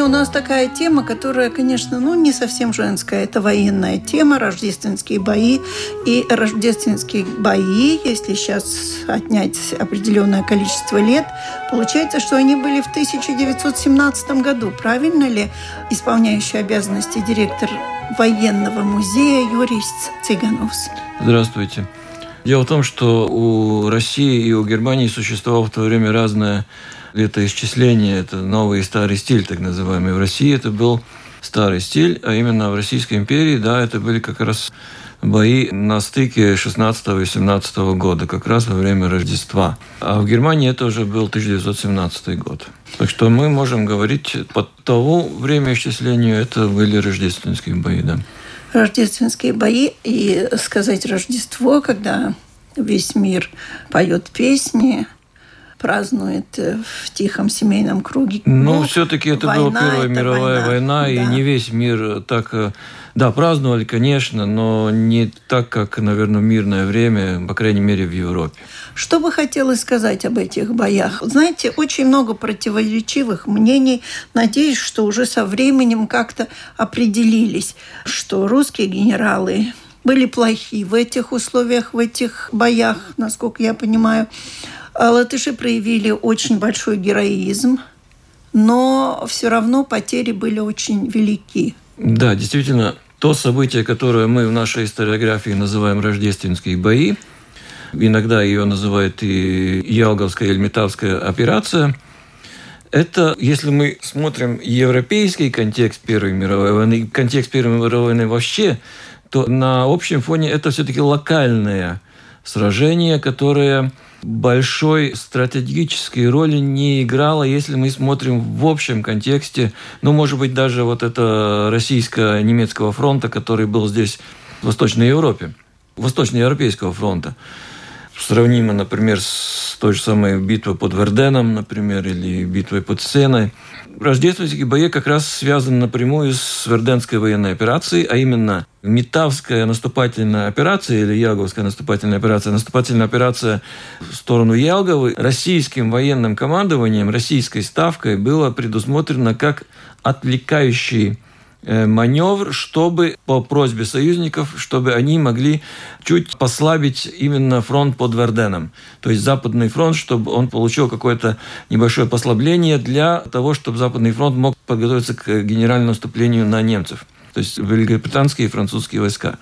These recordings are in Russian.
Сегодня у нас такая тема, которая, конечно, ну, не совсем женская. Это военная тема, рождественские бои. И рождественские бои, если сейчас отнять определенное количество лет, получается, что они были в 1917 году. Правильно ли исполняющий обязанности директор военного музея Юрий Цыгановс? Здравствуйте. Дело в том, что у России и у Германии существовало в то время разное летоисчисление, это новый и старый стиль, так называемый. В России это был старый стиль, а именно в Российской империи, да, это были как раз бои на стыке 16 и 17 года, как раз во время Рождества. А в Германии это уже был 1917 год. Так что мы можем говорить, по тому время исчислению это были рождественские бои, да. Рождественские бои и сказать Рождество, когда весь мир поет песни, празднует э, в тихом семейном круге. Ну, все-таки это была Первая это мировая война, война да. и не весь мир так... Э, да, праздновали, конечно, но не так, как, наверное, в мирное время, по крайней мере, в Европе. Что бы хотелось сказать об этих боях? Знаете, очень много противоречивых мнений. Надеюсь, что уже со временем как-то определились, что русские генералы были плохи в этих условиях, в этих боях, насколько я понимаю. А латыши проявили очень большой героизм, но все равно потери были очень велики. Да, действительно, то событие, которое мы в нашей историографии называем рождественские бои, иногда ее называют и Ялговская или Метавская операция, это, если мы смотрим европейский контекст Первой мировой войны, контекст Первой мировой войны вообще, то на общем фоне это все-таки локальное сражение, которое большой стратегической роли не играла, если мы смотрим в общем контексте, ну, может быть, даже вот это российско-немецкого фронта, который был здесь, в Восточной Европе, Восточноевропейского фронта. Сравнимо, например, с той же самой битвой под Верденом, например, или битвой под Сеной – Рождественские бои как раз связаны напрямую с Верденской военной операцией, а именно Метавская наступательная операция или Ялговская наступательная операция, наступательная операция в сторону Ялговы. Российским военным командованием, российской ставкой было предусмотрено как отвлекающий маневр, чтобы по просьбе союзников, чтобы они могли чуть послабить именно фронт под Верденом. То есть Западный фронт, чтобы он получил какое-то небольшое послабление для того, чтобы Западный фронт мог подготовиться к генеральному наступлению на немцев. То есть великобританские и французские войска.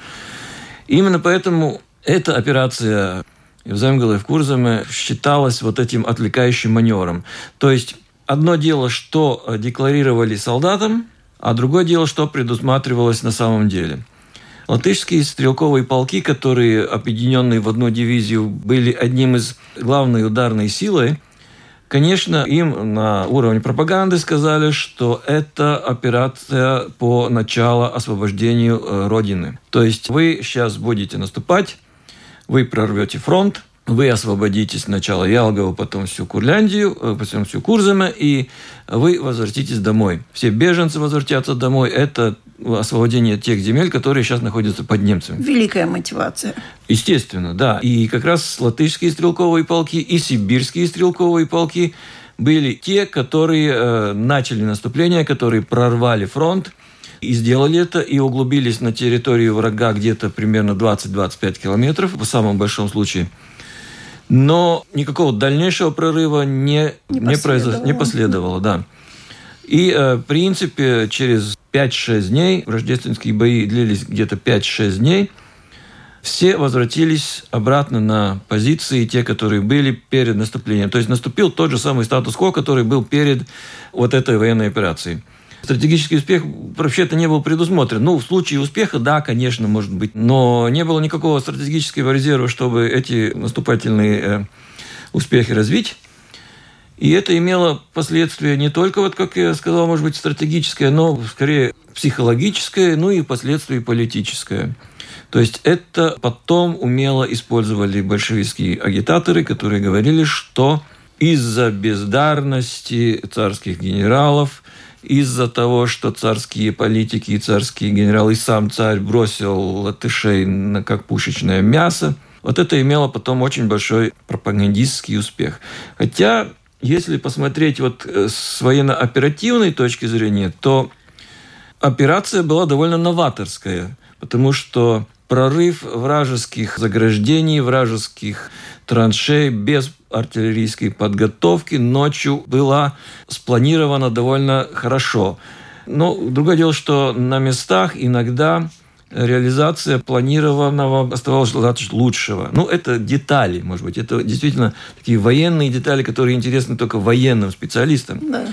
Именно поэтому эта операция в Земгале и в Курзаме считалась вот этим отвлекающим маневром. То есть одно дело, что декларировали солдатам – а другое дело, что предусматривалось на самом деле. Латышские стрелковые полки, которые, объединенные в одну дивизию, были одним из главной ударной силой, Конечно, им на уровне пропаганды сказали, что это операция по началу освобождению э, Родины. То есть вы сейчас будете наступать, вы прорвете фронт, вы освободите сначала Ялгову, потом всю Курляндию, э, потом всю Курзаме, и вы возвратитесь домой. Все беженцы возвратятся домой. Это освобождение тех земель, которые сейчас находятся под немцами. Великая мотивация. Естественно, да. И как раз латышские стрелковые полки и сибирские стрелковые полки были те, которые э, начали наступление, которые прорвали фронт, и сделали это, и углубились на территорию врага где-то примерно 20-25 километров, в самом большом случае – но никакого дальнейшего прорыва не, не, не, произошло, не последовало. Да. И, э, в принципе, через 5-6 дней, рождественские бои длились где-то 5-6 дней, все возвратились обратно на позиции, те, которые были перед наступлением. То есть наступил тот же самый статус-кво, который был перед вот этой военной операцией. Стратегический успех вообще-то не был предусмотрен. Ну, в случае успеха, да, конечно, может быть, но не было никакого стратегического резерва, чтобы эти наступательные э, успехи развить. И это имело последствия не только, вот как я сказал, может быть, стратегическое, но скорее психологическое, ну и последствия политическое. То есть это потом умело использовали большевистские агитаторы, которые говорили, что из-за бездарности царских генералов, из-за того, что царские политики и царские генералы, и сам царь бросил латышей на как пушечное мясо, вот это имело потом очень большой пропагандистский успех. Хотя, если посмотреть вот э, с военно-оперативной точки зрения, то операция была довольно новаторская, потому что прорыв вражеских заграждений, вражеских траншей без артиллерийской подготовки ночью была спланирована довольно хорошо. Но другое дело, что на местах иногда реализация планированного оставалась лучшего. Ну, это детали, может быть. Это действительно такие военные детали, которые интересны только военным специалистам. Да.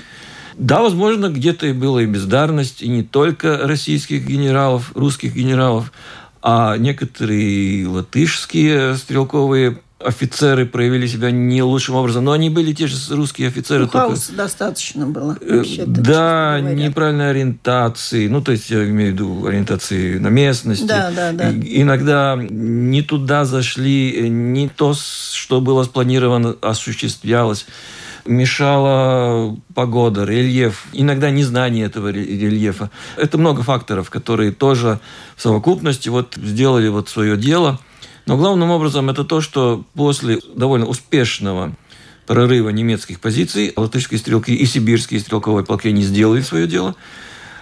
Да, возможно, где-то и была и бездарность, и не только российских генералов, русских генералов, а некоторые латышские стрелковые офицеры проявили себя не лучшим образом, но они были те же русские офицеры. Ну, только... достаточно было. Э, да, неправильной ориентации, ну, то есть я имею в виду ориентации на местности. Да, да, да. Иногда не туда зашли, не то, что было спланировано, осуществлялось мешала погода, рельеф, иногда незнание этого рельефа. Это много факторов, которые тоже в совокупности вот сделали вот свое дело. Но главным образом это то, что после довольно успешного прорыва немецких позиций латышские стрелки и сибирские стрелковые полки не сделали свое дело.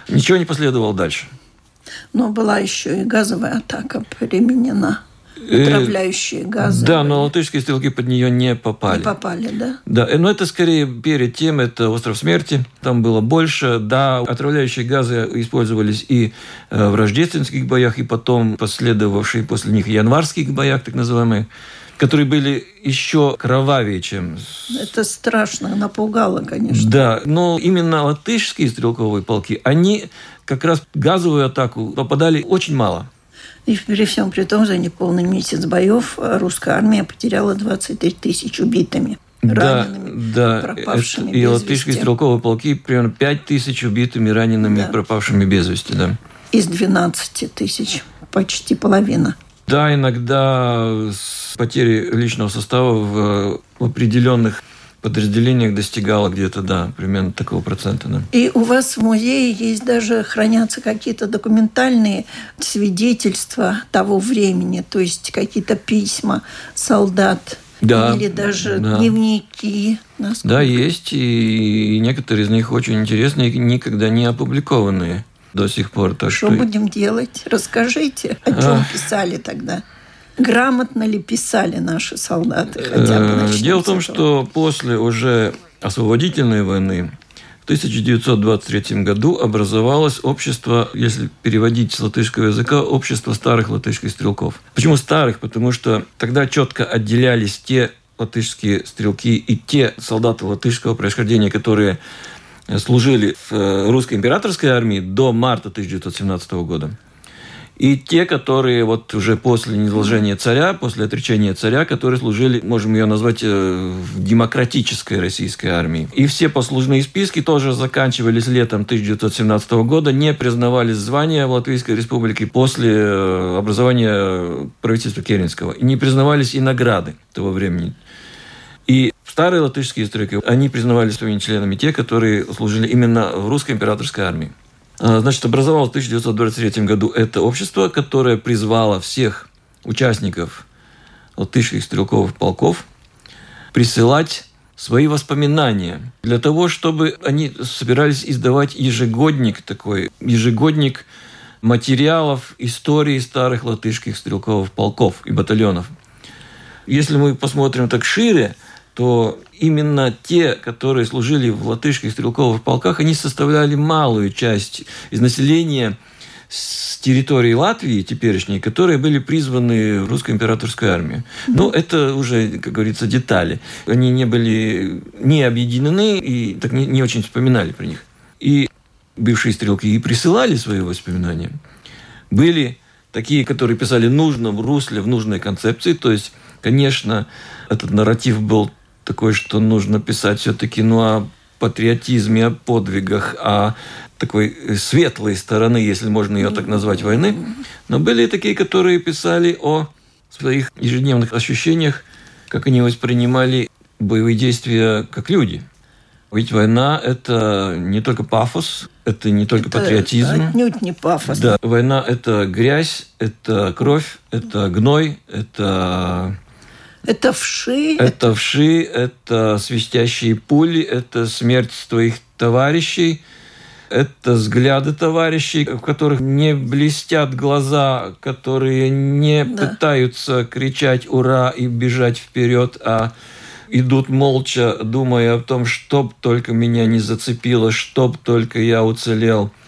Ничего не последовало дальше. Но была еще и газовая атака применена. Э, отравляющие газы. Да, но латышские стрелки под нее не попали. Не попали, да? Да, э, но это скорее перед тем, это остров смерти, там было больше. Да, отравляющие газы использовались и э, в рождественских боях, и потом последовавшие после них январских боях, так называемые которые были еще кровавее, чем... Это страшно, напугало, конечно. Да, но именно латышские стрелковые полки, они как раз газовую атаку попадали очень мало. И при всем при том, за неполный месяц боев русская армия потеряла 23 тысяч убитыми. Ранеными, да, пропавшими это, И латышские стрелковые полки примерно 5 тысяч убитыми, ранеными, да. пропавшими без вести. Да. Из 12 тысяч, почти половина. Да, иногда с потерей личного состава в определенных подразделениях достигала где-то, да, примерно такого процента. Да. И у вас в музее есть даже, хранятся какие-то документальные свидетельства того времени, то есть какие-то письма солдат, да, или даже да. дневники. Насколько? Да, есть, и некоторые из них очень интересные, никогда не опубликованные до сих пор. Так что, что будем делать? Расскажите, о чем а... писали тогда грамотно ли писали наши солдаты? Хотя бы э, Дело в том, что после уже освободительной войны в 1923 году образовалось общество, если переводить с латышского языка, общество старых латышских стрелков. Почему старых? Потому что тогда четко отделялись те латышские стрелки и те солдаты латышского происхождения, которые служили в э, русской императорской армии до марта 1917 года. И те, которые вот уже после низложения царя, после отречения царя, которые служили, можем ее назвать, э, в демократической российской армии. И все послужные списки тоже заканчивались летом 1917 года, не признавались звания в Латвийской республике после э, образования правительства Керенского. И не признавались и награды того времени. И старые латышские историки, они признавались своими членами те, которые служили именно в русской императорской армии. А, значит, образовалось в 1923 году это общество, которое призвало всех участников латышских стрелковых полков присылать свои воспоминания для того, чтобы они собирались издавать ежегодник такой, ежегодник материалов истории старых латышских стрелковых полков и батальонов. Если мы посмотрим так шире, то именно те, которые служили в латышских стрелковых полках, они составляли малую часть из населения с территории Латвии теперешней, которые были призваны в русскую императорскую армию. Но это уже, как говорится, детали. Они не были не объединены и так не, не очень вспоминали про них. И бывшие стрелки и присылали свои воспоминания. Были такие, которые писали в нужном русле, в нужной концепции. То есть, конечно, этот нарратив был такой, что нужно писать все-таки ну, о патриотизме, о подвигах, о такой светлой стороны, если можно ее так назвать, войны. Но были и такие, которые писали о своих ежедневных ощущениях, как они воспринимали боевые действия как люди. Ведь война – это не только пафос, это не только это патриотизм. Отнюдь не пафос. Да, война – это грязь, это кровь, это гной, это это вши. Это вши, это свистящие пули, это смерть твоих товарищей, это взгляды товарищей, в которых не блестят глаза, которые не да. пытаются кричать «Ура!» и бежать вперед, а идут молча, думая о том, чтоб только меня не зацепило, чтоб только я уцелел –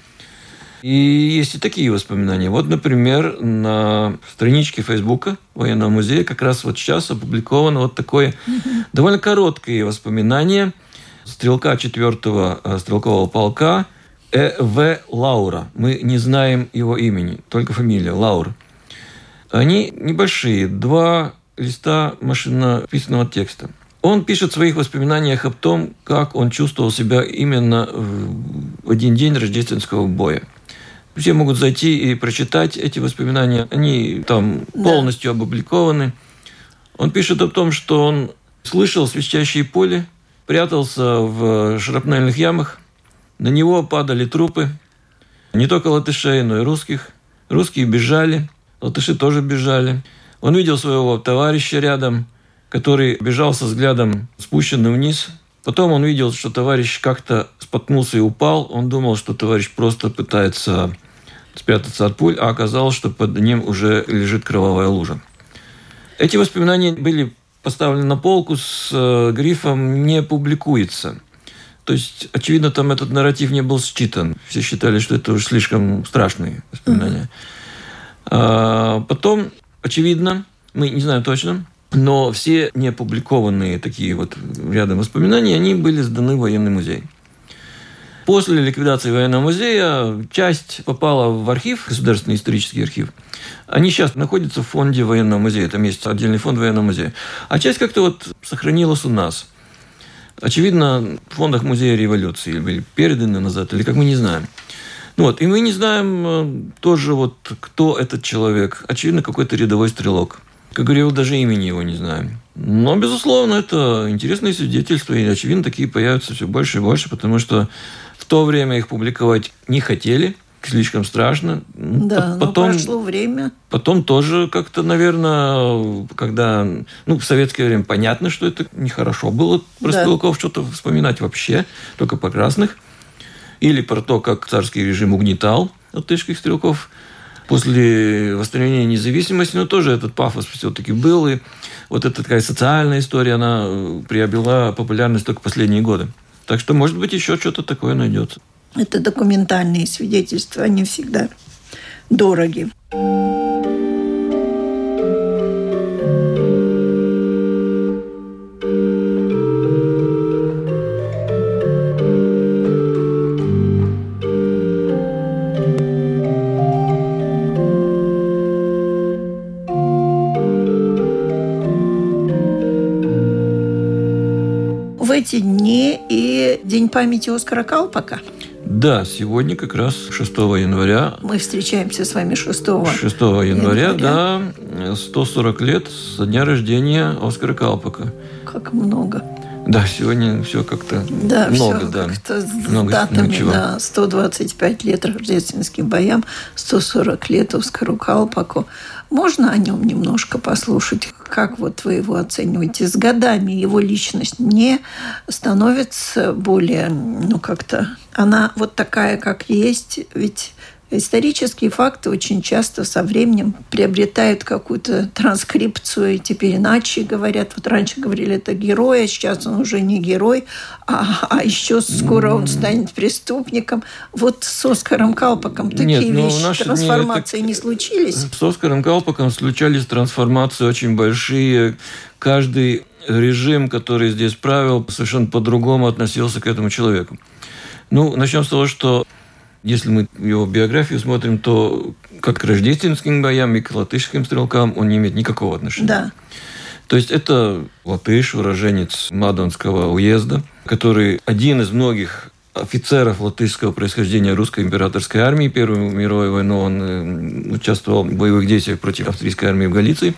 и есть и такие воспоминания. Вот, например, на страничке Фейсбука военного музея как раз вот сейчас опубликовано вот такое довольно короткое воспоминание стрелка 4-го э, стрелкового полка э. В. Лаура. Мы не знаем его имени, только фамилия Лаур. Они небольшие, два листа машинописанного текста. Он пишет в своих воспоминаниях о том, как он чувствовал себя именно в один день рождественского боя – все могут зайти и прочитать эти воспоминания. Они там да. полностью опубликованы. Он пишет о том, что он слышал свистящие поле, прятался в шрапнельных ямах. На него падали трупы. Не только латышей, но и русских. Русские бежали, латыши тоже бежали. Он видел своего товарища рядом, который бежал со взглядом спущенным вниз. Потом он видел, что товарищ как-то споткнулся и упал. Он думал, что товарищ просто пытается спрятаться от пуль, а оказалось, что под ним уже лежит кровавая лужа. Эти воспоминания были поставлены на полку с э, грифом «не публикуется». То есть, очевидно, там этот нарратив не был считан. Все считали, что это уж слишком страшные воспоминания. Mm-hmm. А потом, очевидно, мы не знаем точно, но все не опубликованные такие вот рядом воспоминания, они были сданы в военный музей. После ликвидации военного музея часть попала в архив, Государственный исторический архив. Они сейчас находятся в фонде военного музея, там есть отдельный фонд военного музея. А часть как-то вот сохранилась у нас. Очевидно, в фондах музея революции были переданы назад, или как мы не знаем. Ну вот, и мы не знаем э, тоже вот, кто этот человек. Очевидно, какой-то рядовой стрелок. Как говорил, даже имени его не знаем. Но, безусловно, это интересные свидетельства, и, очевидно, такие появятся все больше и больше, потому что то время их публиковать не хотели, слишком страшно. Да, потом, но прошло время. Потом тоже как-то, наверное, когда... Ну, в советское время понятно, что это нехорошо было про да. стрелков что-то вспоминать вообще, только по красных. Или про то, как царский режим угнетал латышских стрелков после восстановления независимости, но тоже этот пафос все-таки был. И вот эта такая социальная история, она приобрела популярность только последние годы. Так что, может быть, еще что-то такое найдется. Это документальные свидетельства, они всегда дороги. Эти дни и День памяти Оскара Калпака. Да, сегодня как раз 6 января. Мы встречаемся с вами 6, 6 января, января, да, 140 лет со дня рождения Оскара Калпака. Как много. Да, сегодня все как-то да, много, все да. Как-то с много датами, ничего. да, 125 лет рождественским боям, 140 лет Оскару Калпаку. Можно о нем немножко послушать? Как вот вы его оцениваете? С годами его личность не становится более, ну, как-то... Она вот такая, как есть, ведь Исторические факты очень часто со временем приобретают какую-то транскрипцию, и теперь иначе говорят. Вот раньше говорили, это герой, а сейчас он уже не герой, а, а еще скоро он станет преступником. Вот с Оскаром Калпаком такие Нет, ну, вещи, трансформации дни, не случились? С Оскаром Калпаком случались трансформации очень большие. Каждый режим, который здесь правил, совершенно по-другому относился к этому человеку. Ну, начнем с того, что Если мы его биографию смотрим, то как к рождественским боям и к латышским стрелкам он не имеет никакого отношения. Да. То есть это латыш, уроженец Мадонского уезда, который один из многих офицеров латышского происхождения русской императорской армии. Первую мировую войну он э, участвовал в боевых действиях против австрийской армии в Галиции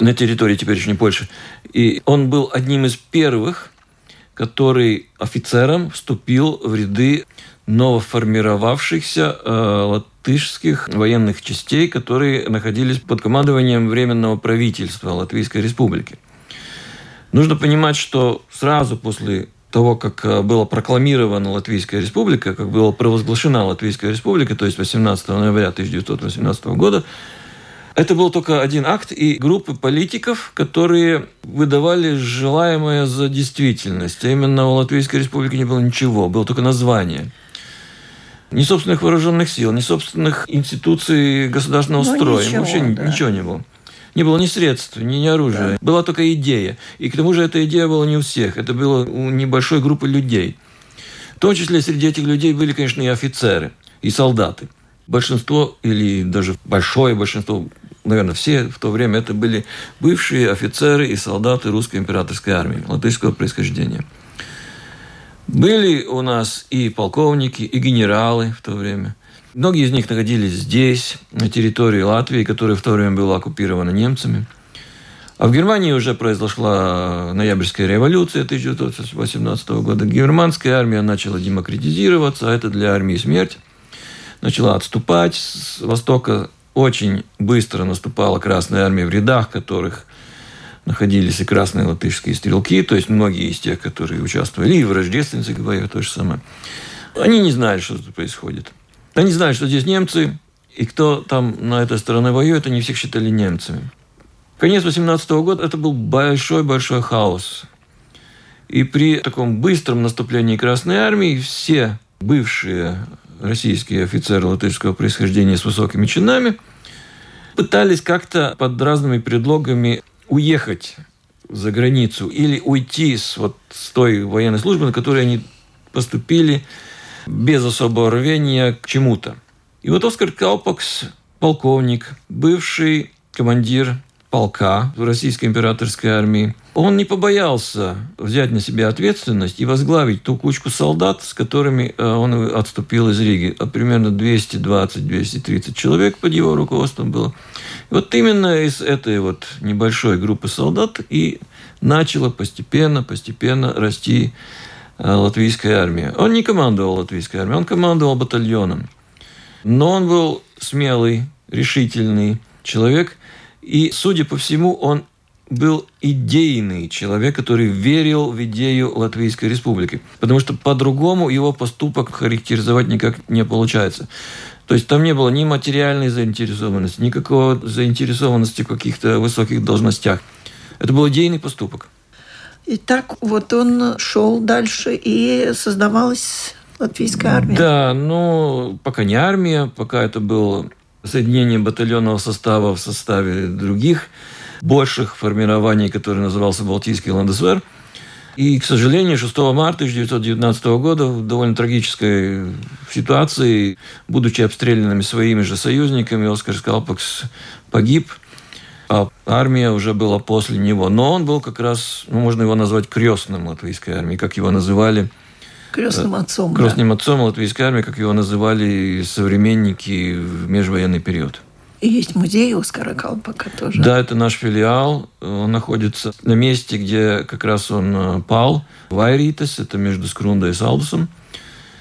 на территории теперешней Польши. И он был одним из первых, который офицером вступил в ряды новоформировавшихся э, латышских военных частей, которые находились под командованием Временного правительства Латвийской Республики. Нужно понимать, что сразу после того, как э, была прокламирована Латвийская Республика, как была провозглашена Латвийская Республика, то есть 18 ноября 1918 года, это был только один акт и группы политиков, которые выдавали желаемое за действительность. Именно у Латвийской Республики не было ничего, было только название. Ни собственных вооруженных сил, ни собственных институций государственного ну, строя. Ничего, Вообще да. ничего не было. Не было ни средств, ни, ни оружия. Да. Была только идея. И к тому же эта идея была не у всех. Это было у небольшой группы людей. В том числе среди этих людей были, конечно, и офицеры, и солдаты. Большинство, или даже большое большинство, наверное, все в то время, это были бывшие офицеры и солдаты русской императорской армии, латышского происхождения. Были у нас и полковники, и генералы в то время. Многие из них находились здесь, на территории Латвии, которая в то время была оккупирована немцами. А в Германии уже произошла ноябрьская революция 1918 года. Германская армия начала демократизироваться, а это для армии смерть. Начала отступать. С востока очень быстро наступала Красная армия, в рядах которых находились и красные латышские стрелки, то есть многие из тех, которые участвовали и в рождественских боях, то же самое. Они не знали, что тут происходит. Они знали, что здесь немцы, и кто там на этой стороне воюет, они всех считали немцами. Конец 18 года – это был большой-большой хаос. И при таком быстром наступлении Красной Армии все бывшие российские офицеры латышского происхождения с высокими чинами пытались как-то под разными предлогами уехать за границу или уйти с, вот, с той военной службы, на которой они поступили без особого рвения к чему-то. И вот Оскар Калпакс, полковник, бывший командир полка в российской императорской армии, он не побоялся взять на себя ответственность и возглавить ту кучку солдат, с которыми э, он отступил из Риги. А примерно 220-230 человек под его руководством было. И вот именно из этой вот небольшой группы солдат и начала постепенно, постепенно расти Э, латвийской армии. Он не командовал латвийской армией, он командовал батальоном. Но он был смелый, решительный человек. И, судя по всему, он был идейный человек, который верил в идею Латвийской Республики. Потому что по-другому его поступок характеризовать никак не получается. То есть там не было ни материальной заинтересованности, никакого заинтересованности в каких-то высоких должностях. Это был идейный поступок. И так вот он шел дальше, и создавалась латвийская армия. Да, ну, пока не армия, пока это было соединение батальонного состава в составе других больших формирований, который назывался Балтийский ландесвер. И, к сожалению, 6 марта 1919 года в довольно трагической ситуации, будучи обстрелянными своими же союзниками, Оскар Скалпакс погиб – а армия уже была после него. Но он был как раз, ну, можно его назвать крестным латвийской армии, как его называли. Крестным отцом. Крестным да. отцом латвийской армии, как его называли современники в межвоенный период. И есть музей Оскара Калпака тоже. Да, это наш филиал. Он находится на месте, где как раз он э, пал. Вайритес, это между Скрундой и Салдусом.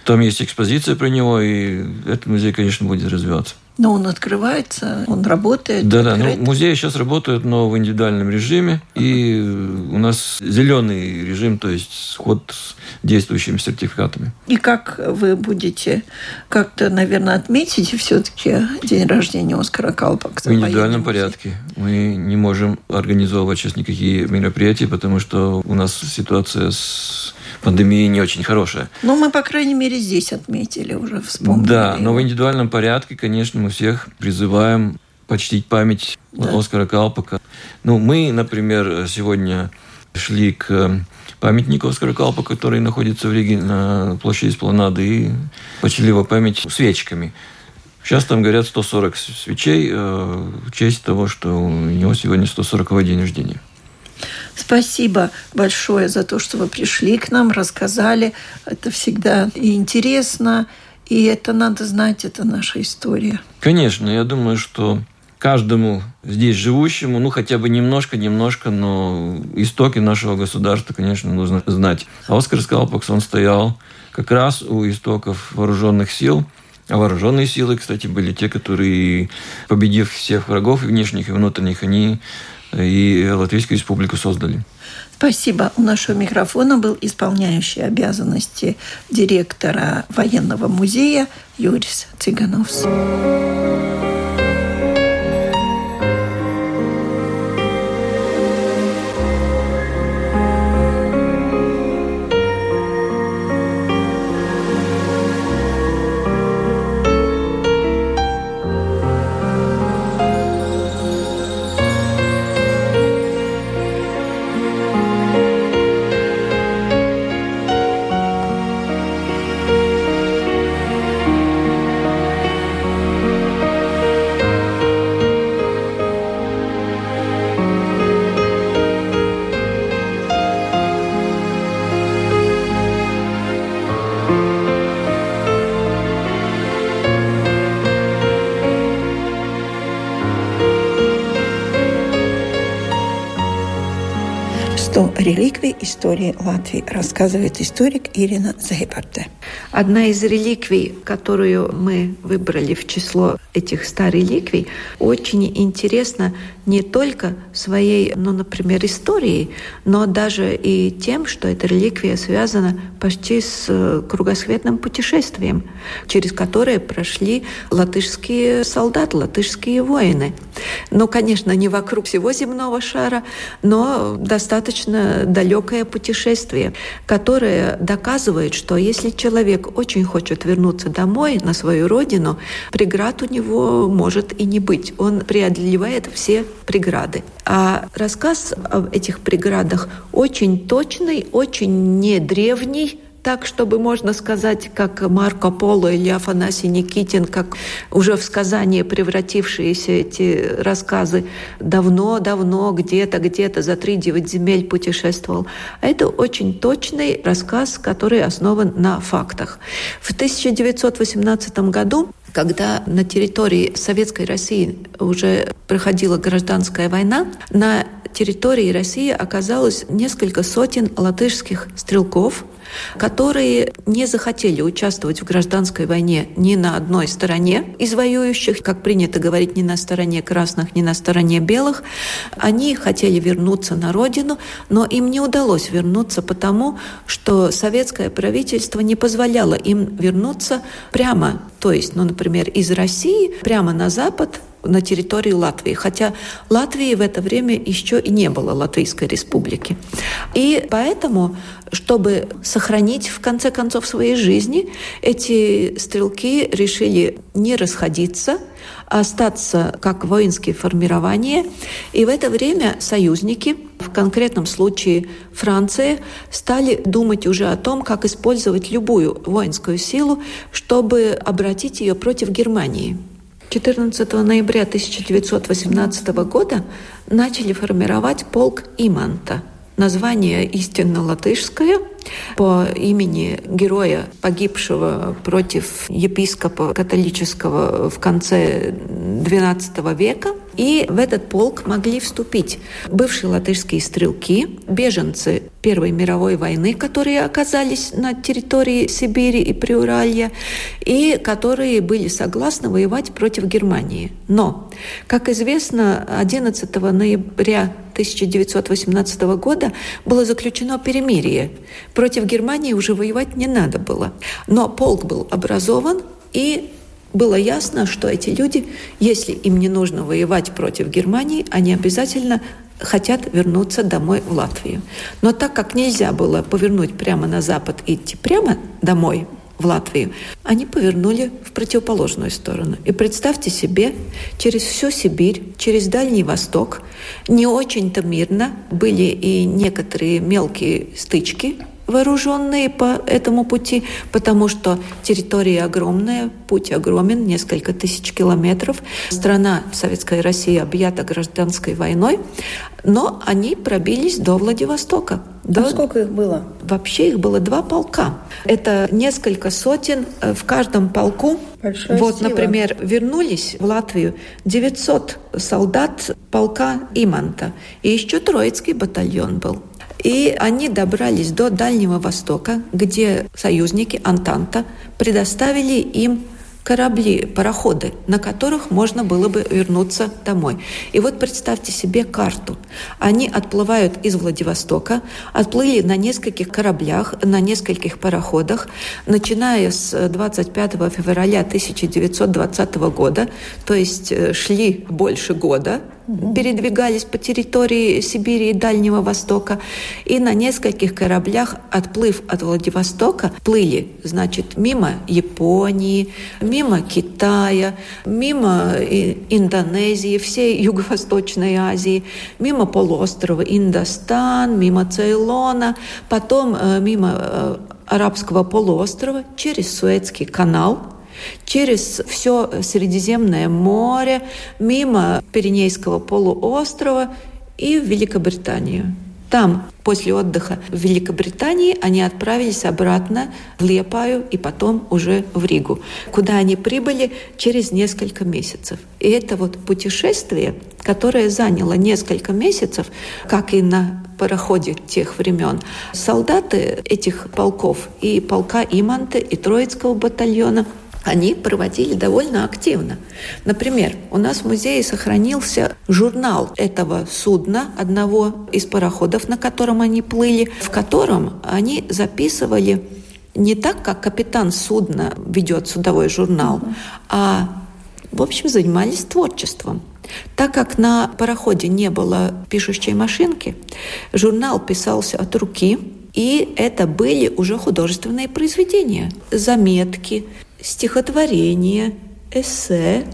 Там есть экспозиция про него, и этот музей, конечно, будет развиваться. Но он открывается, он работает. Да, да. Ну, музеи сейчас работают, но в индивидуальном режиме. И у нас зеленый режим, то есть сход с действующими сертификатами. И как вы будете как-то, наверное, отметить все-таки день рождения Оскара Калпакса? В индивидуальном порядке. Мы не можем организовывать сейчас никакие мероприятия, потому что у нас ситуация с пандемия не очень хорошая. Ну, мы, по крайней мере, здесь отметили уже, вспомнили. Да, но в индивидуальном порядке, конечно, мы всех призываем почтить память да. Оскара Калпака. Ну, мы, например, сегодня шли к памятнику Оскара Калпа, который находится в Риге на площади Спланады, и почили его память свечками. Сейчас там горят 140 свечей э, в честь того, что у него сегодня 140 день рождения. Спасибо большое за то, что вы пришли к нам, рассказали. Это всегда и интересно, и это надо знать, это наша история. Конечно, я думаю, что каждому здесь живущему, ну, хотя бы немножко-немножко, но истоки нашего государства, конечно, нужно знать. А Оскар Скалпакс, он стоял как раз у истоков вооруженных сил, а вооруженные силы, кстати, были те, которые, победив всех врагов, внешних и внутренних, они и Латвийскую республику создали. Спасибо. У нашего микрофона был исполняющий обязанности директора военного музея Юрис Цыгановс. Истории Латвии, рассказывает историк Ирина Зейбарте. Одна из реликвий, которую мы выбрали в число этих ста реликвий, очень интересна не только своей, ну, например, историей, но даже и тем, что эта реликвия связана почти с э, кругосветным путешествием, через которое прошли латышские солдаты, латышские воины. Ну, конечно, не вокруг всего земного шара, но достаточно далекое путешествие, которое доказывает, что если человек очень хочет вернуться домой, на свою родину, преград у него может и не быть. Он преодолевает все преграды. А рассказ об этих преградах очень точный, очень не древний, так, чтобы можно сказать, как Марко Поло или Афанасий Никитин, как уже в сказание превратившиеся эти рассказы давно-давно, где-то, где-то за три девять земель путешествовал. А это очень точный рассказ, который основан на фактах. В 1918 году когда на территории Советской России уже проходила гражданская война, на территории России оказалось несколько сотен латышских стрелков, которые не захотели участвовать в гражданской войне ни на одной стороне из воюющих, как принято говорить, ни на стороне красных, ни на стороне белых. Они хотели вернуться на родину, но им не удалось вернуться потому, что советское правительство не позволяло им вернуться прямо, то есть, ну, например, из России прямо на Запад на территории Латвии, хотя Латвии в это время еще и не было Латвийской республики. И поэтому, чтобы сохранить в конце концов своей жизни, эти стрелки решили не расходиться, остаться как воинские формирования. И в это время союзники, в конкретном случае Франция, стали думать уже о том, как использовать любую воинскую силу, чтобы обратить ее против Германии. 14 ноября 1918 года начали формировать полк Иманта. Название истинно латышское по имени героя, погибшего против епископа католического в конце XII века – и в этот полк могли вступить бывшие латышские стрелки, беженцы Первой мировой войны, которые оказались на территории Сибири и Приуралья, и которые были согласны воевать против Германии. Но, как известно, 11 ноября 1918 года было заключено перемирие. Против Германии уже воевать не надо было. Но полк был образован, и было ясно, что эти люди, если им не нужно воевать против Германии, они обязательно хотят вернуться домой в Латвию. Но так как нельзя было повернуть прямо на запад и идти прямо домой, в Латвию, они повернули в противоположную сторону. И представьте себе, через всю Сибирь, через Дальний Восток, не очень-то мирно были и некоторые мелкие стычки вооруженные по этому пути, потому что территория огромная, путь огромен, несколько тысяч километров. Страна Советская Россия объята гражданской войной, но они пробились до Владивостока. До... А сколько их было? Вообще их было два полка. Это несколько сотен э, в каждом полку. Большая вот, сила. например, вернулись в Латвию 900 солдат полка Иманта. И еще Троицкий батальон был. И они добрались до Дальнего Востока, где союзники Антанта предоставили им корабли, пароходы, на которых можно было бы вернуться домой. И вот представьте себе карту. Они отплывают из Владивостока, отплыли на нескольких кораблях, на нескольких пароходах, начиная с 25 февраля 1920 года, то есть э, шли больше года передвигались по территории Сибири и Дальнего Востока. И на нескольких кораблях, отплыв от Владивостока, плыли, значит, мимо Японии, мимо Китая, мимо Индонезии, всей Юго-Восточной Азии, мимо полуострова Индостан, мимо Цейлона, потом э, мимо э, Арабского полуострова через Суэцкий канал – через все Средиземное море, мимо Пиренейского полуострова и в Великобританию. Там, после отдыха в Великобритании, они отправились обратно в Лепаю и потом уже в Ригу, куда они прибыли через несколько месяцев. И это вот путешествие, которое заняло несколько месяцев, как и на пароходе тех времен. Солдаты этих полков и полка Иманта, и Троицкого батальона – они проводили довольно активно. Например, у нас в музее сохранился журнал этого судна, одного из пароходов, на котором они плыли, в котором они записывали не так, как капитан судна ведет судовой журнал, а, в общем, занимались творчеством. Так как на пароходе не было пишущей машинки, журнал писался от руки, и это были уже художественные произведения, заметки, стихотворения, эссе,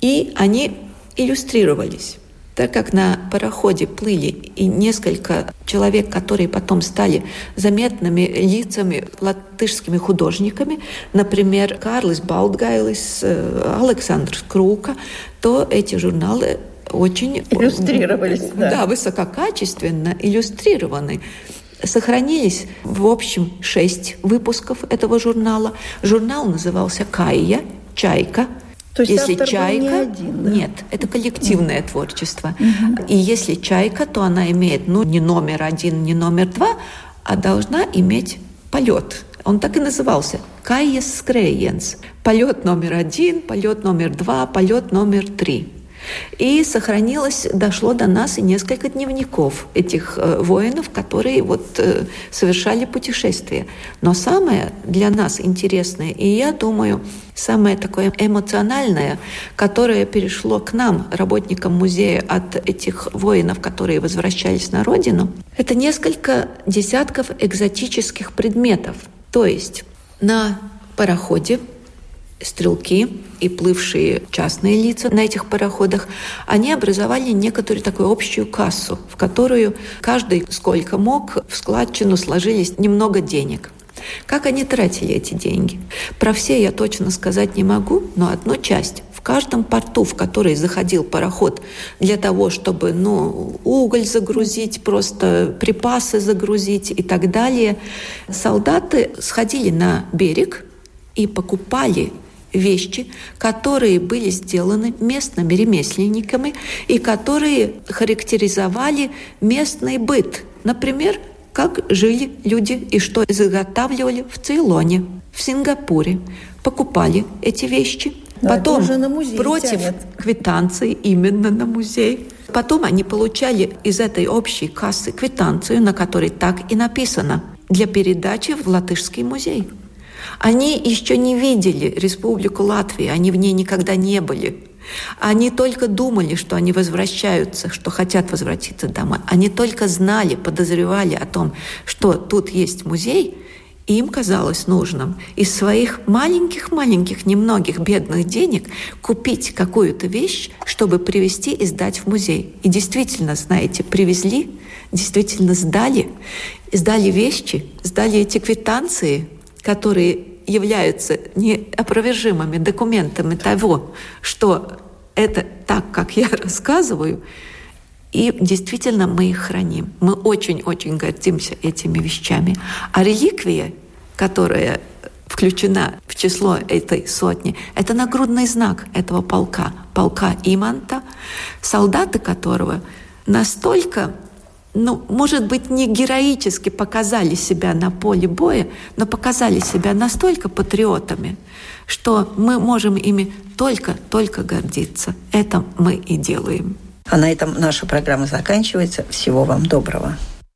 и они иллюстрировались. Так как на пароходе плыли и несколько человек, которые потом стали заметными лицами латышскими художниками, например, Карлис Балтгайлис, э, Александр Скрука, то эти журналы очень иллюстрировались, да. да, высококачественно иллюстрированы. Сохранились, в общем, шесть выпусков этого журнала. Журнал назывался «Кайя», «Чайка», то есть если чайка, не один, да? нет, это коллективное mm. творчество. Mm-hmm. И если чайка, то она имеет, ну, не номер один, не номер два, а должна иметь полет. Он так и назывался Кайес Скрейенс. Полет номер один, полет номер два, полет номер три. И сохранилось, дошло до нас и несколько дневников этих э, воинов, которые вот э, совершали путешествия. Но самое для нас интересное, и я думаю, самое такое эмоциональное, которое перешло к нам, работникам музея, от этих воинов, которые возвращались на родину, это несколько десятков экзотических предметов. То есть на пароходе стрелки и плывшие частные лица на этих пароходах, они образовали некоторую такую общую кассу, в которую каждый сколько мог в складчину сложились немного денег. Как они тратили эти деньги? Про все я точно сказать не могу, но одну часть в каждом порту, в который заходил пароход для того, чтобы ну, уголь загрузить, просто припасы загрузить и так далее, солдаты сходили на берег и покупали вещи, которые были сделаны местными ремесленниками и которые характеризовали местный быт. Например, как жили люди и что изготавливали в Цейлоне, в Сингапуре. Покупали эти вещи. Но Потом уже на музей против тянет. квитанции именно на музей. Потом они получали из этой общей кассы квитанцию, на которой так и написано для передачи в Латышский музей. Они еще не видели Республику Латвии, они в ней никогда не были. Они только думали, что они возвращаются, что хотят возвратиться домой. Они только знали, подозревали о том, что тут есть музей, им казалось нужным из своих маленьких-маленьких, немногих бедных денег купить какую-то вещь, чтобы привезти и сдать в музей. И действительно, знаете, привезли, действительно сдали, сдали вещи, сдали эти квитанции, которые являются неопровержимыми документами того, что это так, как я рассказываю, и действительно мы их храним. Мы очень-очень гордимся этими вещами. А реликвия, которая включена в число этой сотни, это нагрудный знак этого полка, полка Иманта, солдаты которого настолько ну, может быть, не героически показали себя на поле боя, но показали себя настолько патриотами, что мы можем ими только-только гордиться. Это мы и делаем. А на этом наша программа заканчивается. Всего вам доброго.